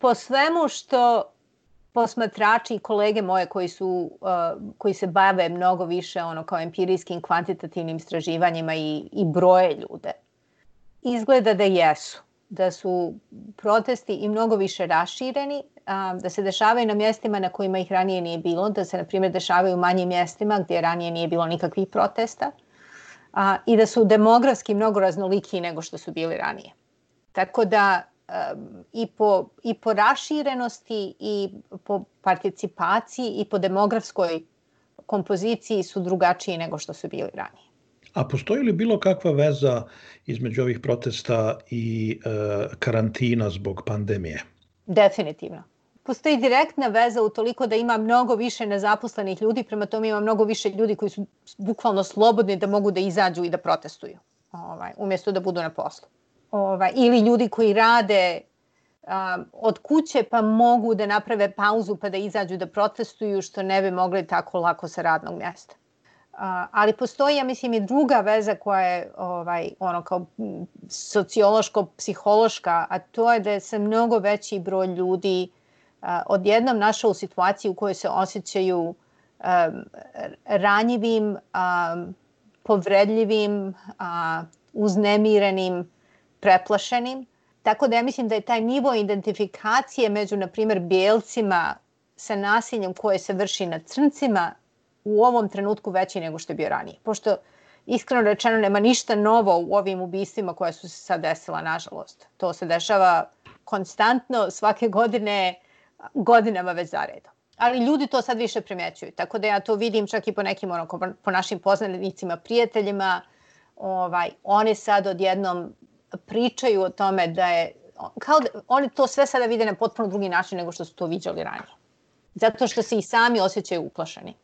po svemu što posmatrači i kolege moje koji su uh, koji se bave mnogo više ono kao empirijskim kvantitativnim istraživanjima i i broje ljude izgleda da jesu da su protesti i mnogo više rašireni, a, da se dešavaju na mjestima na kojima ih ranije nije bilo, da se, na primjer, dešavaju u manjim mjestima gdje ranije nije bilo nikakvih protesta a, i da su demografski mnogo raznoliki nego što su bili ranije. Tako da i, po, i po raširenosti i po participaciji i po demografskoj kompoziciji su drugačiji nego što su bili ranije. A postoji li bilo kakva veza između ovih protesta i e, karantina zbog pandemije? Definitivno. Postoji direktna veza u toliko da ima mnogo više nezaposlenih ljudi, prema tome ima mnogo više ljudi koji su bukvalno slobodni da mogu da izađu i da protestuju, ovaj, umjesto da budu na poslu. Ovaj, ili ljudi koji rade um, od kuće pa mogu da naprave pauzu pa da izađu da protestuju što ne bi mogli tako lako sa radnog mjesta ali postoji, ja mislim, i druga veza koja je ovaj, ono kao sociološko-psihološka, a to je da se mnogo veći broj ljudi a, odjednom našao u situaciji u kojoj se osjećaju a, ranjivim, a, povredljivim, a, uznemirenim, preplašenim. Tako da ja mislim da je taj nivo identifikacije među, na primjer, bijelcima sa nasiljem koje se vrši na crncima u ovom trenutku veći nego što je bio ranije. Pošto iskreno rečeno nema ništa novo u ovim ubistvima koja su se sad desila, nažalost. To se dešava konstantno svake godine, godinama već zaredom. Ali ljudi to sad više primjećuju. Tako da ja to vidim čak i po nekim ono, po našim poznanicima, prijateljima. Ovaj, oni sad odjednom pričaju o tome da je kao da oni to sve sada vide na potpuno drugi način nego što su to viđali ranije. Zato što se i sami osjećaju uplašeni.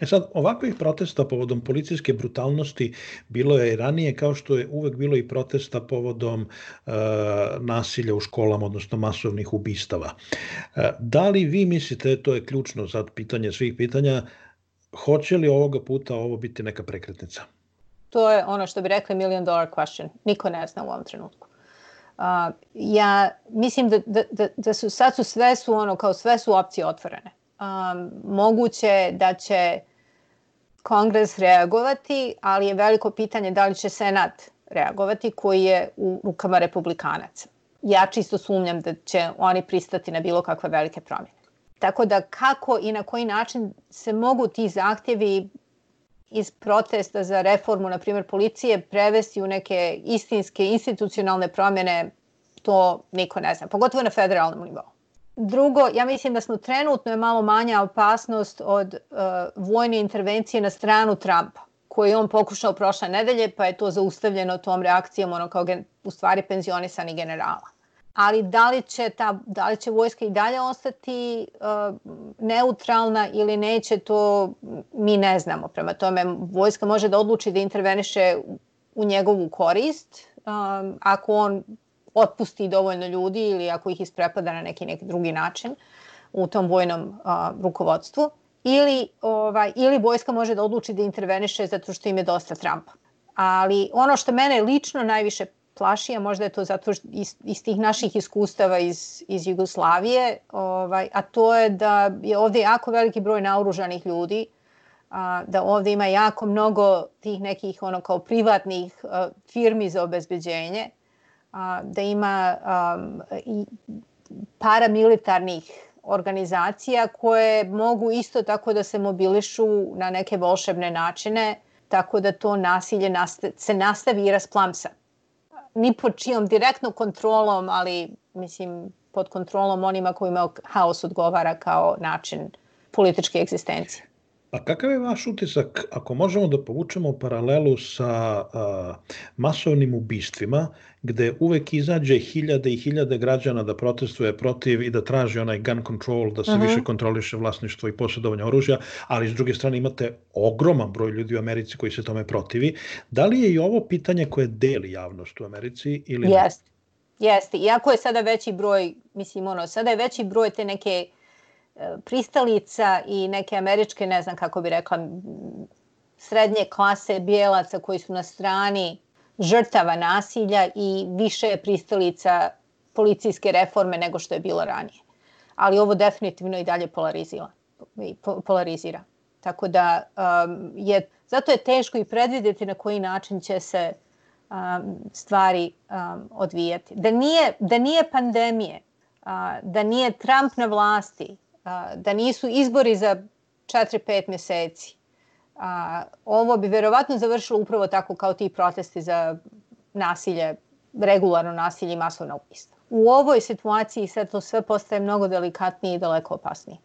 E sad, ovakvih protesta povodom policijske brutalnosti bilo je i ranije, kao što je uvek bilo i protesta povodom e, nasilja u školama, odnosno masovnih ubistava. E, da li vi mislite, to je ključno sad pitanje svih pitanja, hoće li ovoga puta ovo biti neka prekretnica? To je ono što bi rekli million dollar question. Niko ne zna u ovom trenutku. Uh, ja mislim da, da, da, da su sad su sve su ono kao sve su opcije otvorene um, moguće da će kongres reagovati, ali je veliko pitanje da li će senat reagovati koji je u rukama republikanaca. Ja čisto sumnjam da će oni pristati na bilo kakve velike promjene. Tako da kako i na koji način se mogu ti zahtjevi iz protesta za reformu, na primjer, policije, prevesti u neke istinske institucionalne promjene, to niko ne zna, pogotovo na federalnom nivou. Drugo, ja mislim da smo trenutno je malo manja opasnost od uh, vojne intervencije na stranu Trumpa, koji je on pokušao prošle nedelje, pa je to zaustavljeno tom reakcijom ono kao gen, u stvari penzionisani generala. Ali da li će, ta, da li će vojska i dalje ostati uh, neutralna ili neće, to mi ne znamo. Prema tome, vojska može da odluči da interveniše u njegovu korist, um, ako on otpusti dovoljno ljudi ili ako ih isprepada na neki neki drugi način u tom vojnom a, rukovodstvu ili ovaj ili vojska može da odluči da interveniše zato što im je dosta Trumpa. Ali ono što mene lično najviše plaši, a možda je to zato iz, iz tih naših iskustava iz, iz Jugoslavije, ovaj, a to je da je ovde jako veliki broj naoružanih ljudi, a, da ovde ima jako mnogo tih nekih ono kao privatnih a, firmi za obezbeđenje, a, da ima um, i paramilitarnih organizacija koje mogu isto tako da se mobilišu na neke volšebne načine, tako da to nasilje nasta se nastavi i rasplamsa. Ni pod čijom direktnom kontrolom, ali mislim pod kontrolom onima kojima haos odgovara kao način političke egzistencije. A kakav je vaš utisak, ako možemo da povučemo paralelu sa a, masovnim ubistvima, gde uvek izađe hiljade i hiljade građana da protestuje protiv i da traži onaj gun control, da se uh. -huh. više kontroliše vlasništvo i posjedovanje oružja, ali s druge strane imate ogroman broj ljudi u Americi koji se tome protivi. Da li je i ovo pitanje koje deli javnost u Americi ili Jeste. Jeste. Iako je sada veći broj, mislim, ono, sada je veći broj te neke pristalica i neke američke, ne znam kako bi rekla, srednje klase bijelaca koji su na strani žrtava nasilja i više pristalica policijske reforme nego što je bilo ranije. Ali ovo definitivno i dalje polarizira. polarizira. Tako da um, je, zato je teško i predvidjeti na koji način će se um, stvari um, odvijati. Da nije, da nije pandemije, uh, da nije Trump na vlasti, da nisu izbori za 4-5 mjeseci, uh, ovo bi verovatno završilo upravo tako kao ti protesti za nasilje, regularno nasilje i masovna ubistva. U ovoj situaciji sad to sve postaje mnogo delikatnije i daleko opasnije.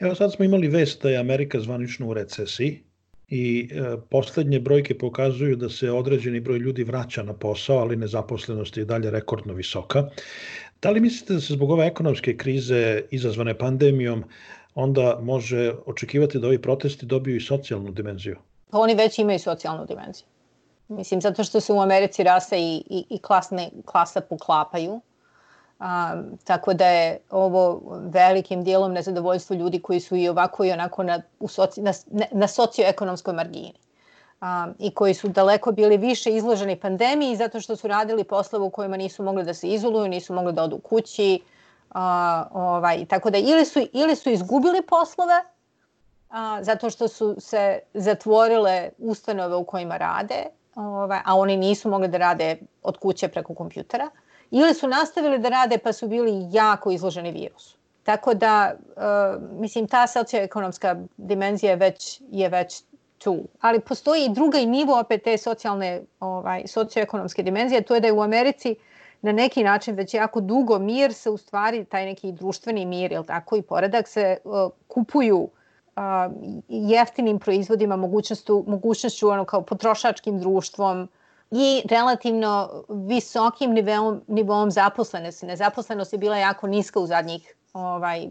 Evo sad smo imali vest da je Amerika zvanično u recesiji i e, poslednje brojke pokazuju da se određeni broj ljudi vraća na posao, ali nezaposlenost je dalje rekordno visoka. Da li mislite da se zbog ove ekonomske krize izazvane pandemijom onda može očekivati da ovi protesti dobiju i socijalnu dimenziju? Pa oni već imaju socijalnu dimenziju. Mislim, zato što se u Americi rasa i, i, i klasne, klasa poklapaju. Um, tako da je ovo velikim dijelom nezadovoljstvo ljudi koji su i ovako i onako na, u soci, na, na socioekonomskoj margini. Um, I koji su daleko bili više izloženi pandemiji zato što su radili poslove u kojima nisu mogli da se izoluju, nisu mogli da odu kući. Uh, ovaj, tako da ili su, ili su izgubili poslove a, zato što su se zatvorile ustanove u kojima rade, ovaj, a oni nisu mogli da rade od kuće preko kompjutera, ili su nastavili da rade pa su bili jako izloženi virusu. Tako da, uh, mislim, ta socioekonomska dimenzija već, je već tu. Ali postoji i druga i nivo opet te socijalne, ovaj, socioekonomske dimenzije, to je da je u Americi na neki način već jako dugo mir se u stvari, taj neki društveni mir, ili tako, i poredak se uh, kupuju jeftinim proizvodima, mogućnošću, mogućnošću ono kao potrošačkim društvom i relativno visokim niveom, nivom zaposlenosti. Nezaposlenost je bila jako niska u zadnjih ovaj,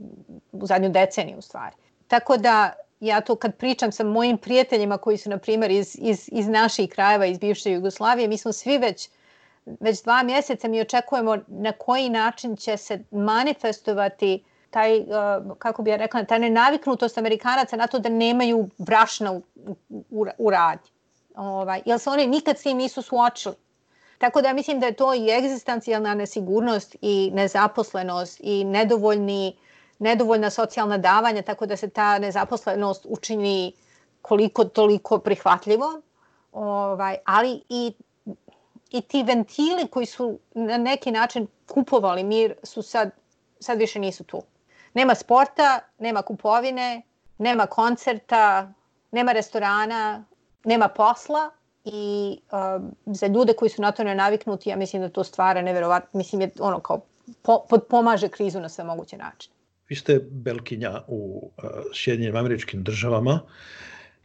u zadnju deceniju u stvari. Tako da ja to kad pričam sa mojim prijateljima koji su na primjer iz, iz, iz naših krajeva, iz bivše Jugoslavije, mi smo svi već već dva mjeseca mi očekujemo na koji način će se manifestovati taj, uh, kako bi ja rekla, ta nenaviknutost Amerikanaca na to da nemaju brašna u, u, u radi. Ovaj, jer se oni nikad s tim nisu suočili. Tako da mislim da je to i egzistencijalna nesigurnost i nezaposlenost i nedovoljni, nedovoljna socijalna davanja, tako da se ta nezaposlenost učini koliko toliko prihvatljivo. Ovaj, ali i, i ti ventili koji su na neki način kupovali mir su sad, sad više nisu tu. Nema sporta, nema kupovine, nema koncerta, nema restorana, nema posla i um, za ljude koji su na to nenaviknuti, ja mislim da to stvara neverovatno, mislim je ono kao po, pomaže krizu na sve moguće načine. Vi ste belkinja u uh, Sjedinjenim američkim državama.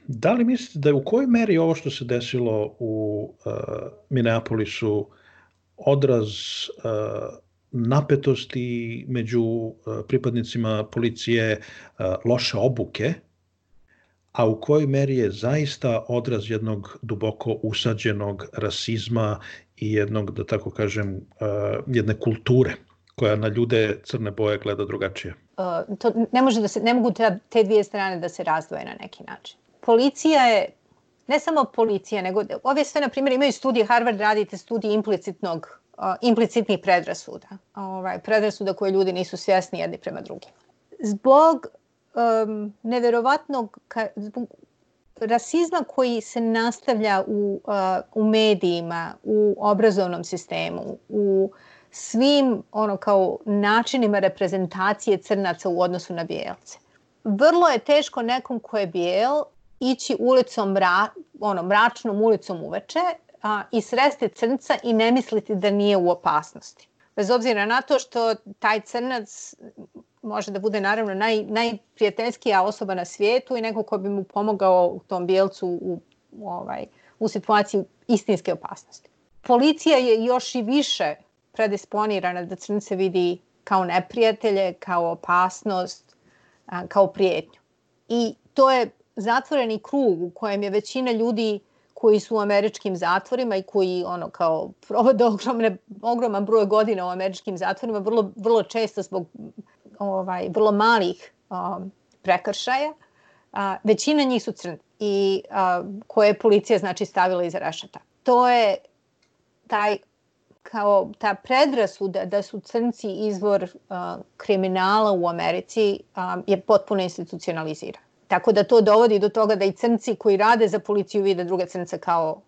Da li mislite da je u kojoj meri ovo što se desilo u uh, Minneapolisu odraz uh, napetosti među e, pripadnicima policije, e, loše obuke, a u kojoj meri je zaista odraz jednog duboko usađenog rasizma i jednog, da tako kažem, e, jedne kulture koja na ljude crne boje gleda drugačije. Uh, to ne, može da se, ne mogu te, te dvije strane da se razdvoje na neki način. Policija je, ne samo policija, nego ove sve, na primjer, imaju studije, Harvard radite studije implicitnog implicitnih predrasuda. Ovaj, predrasuda koje ljudi nisu svjesni jedni prema drugima. Zbog um, neverovatnog ka, zbog rasizma koji se nastavlja u, uh, u medijima, u obrazovnom sistemu, u svim ono kao načinima reprezentacije crnaca u odnosu na bijelce. Vrlo je teško nekom ko je bijel ići ulicom mra, ono, mračnom ulicom uveče a, i sresti crnca i ne misliti da nije u opasnosti. Bez obzira na to što taj crnac može da bude naravno naj, najprijateljskija osoba na svijetu i neko ko bi mu pomogao u tom bijelcu u, u, ovaj, u situaciji istinske opasnosti. Policija je još i više predisponirana da crnce vidi kao neprijatelje, kao opasnost, kao prijetnju. I to je zatvoreni krug u kojem je većina ljudi koji su u američkim zatvorima i koji ono kao provode ogromne, ogroman broj godina u američkim zatvorima, vrlo, vrlo često zbog ovaj, vrlo malih um, prekršaja. A, većina njih su crni i a, koje je policija znači stavila iza rešeta. To je taj kao ta predrasuda da su crnci izvor uh, kriminala u Americi um, je potpuno institucionalizirana. Tako da to dovodi do toga da i crnci koji rade za policiju vide druge crnce kao,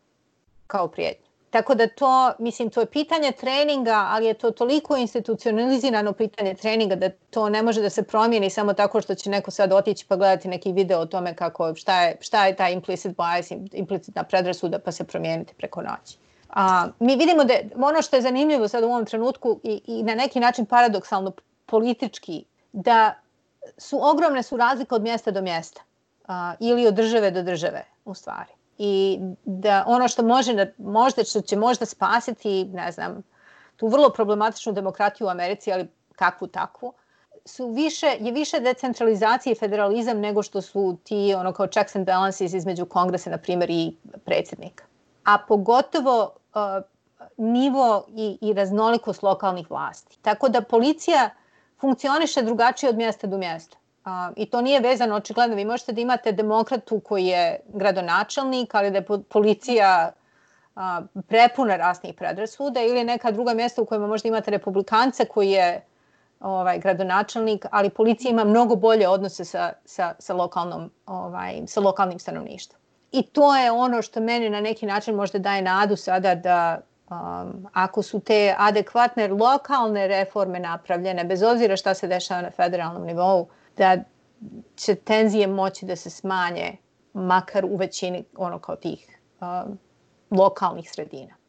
kao prijetnje. Tako da to, mislim, to je pitanje treninga, ali je to toliko institucionalizirano pitanje treninga da to ne može da se promijeni samo tako što će neko sad otići pa gledati neki video o tome kako, šta je, šta je ta implicit bias, implicitna predrasuda pa se promijeniti preko noći. A, mi vidimo da ono što je zanimljivo sad u ovom trenutku i, i na neki način paradoksalno politički, da su ogromne su razlike od mjesta do mjesta a, ili od države do države u stvari. I da ono što može da, možda što će možda spasiti, ne znam, tu vrlo problematičnu demokratiju u Americi, ali kakvu takvu, su više, je više decentralizacija i federalizam nego što su ti ono kao checks and balances između kongresa, na primjer, i predsjednika. A pogotovo nivo i, i raznolikost lokalnih vlasti. Tako da policija funkcioniše drugačije od mjesta do mjesta. A, I to nije vezano, očigledno, vi možete da imate demokratu koji je gradonačelnik, ali da je policija a, prepuna rasnih predrasuda ili neka druga mjesta u kojima možda imate republikanca koji je ovaj, gradonačelnik, ali policija ima mnogo bolje odnose sa, sa, sa, lokalnom, ovaj, sa lokalnim stanovništvom. I to je ono što meni na neki način možda daje nadu sada da um, ako su te adekvatne lokalne reforme napravljene, bez obzira šta se dešava na federalnom nivou, da će tenzije moći da se smanje makar u većini ono kao tih um, lokalnih sredina.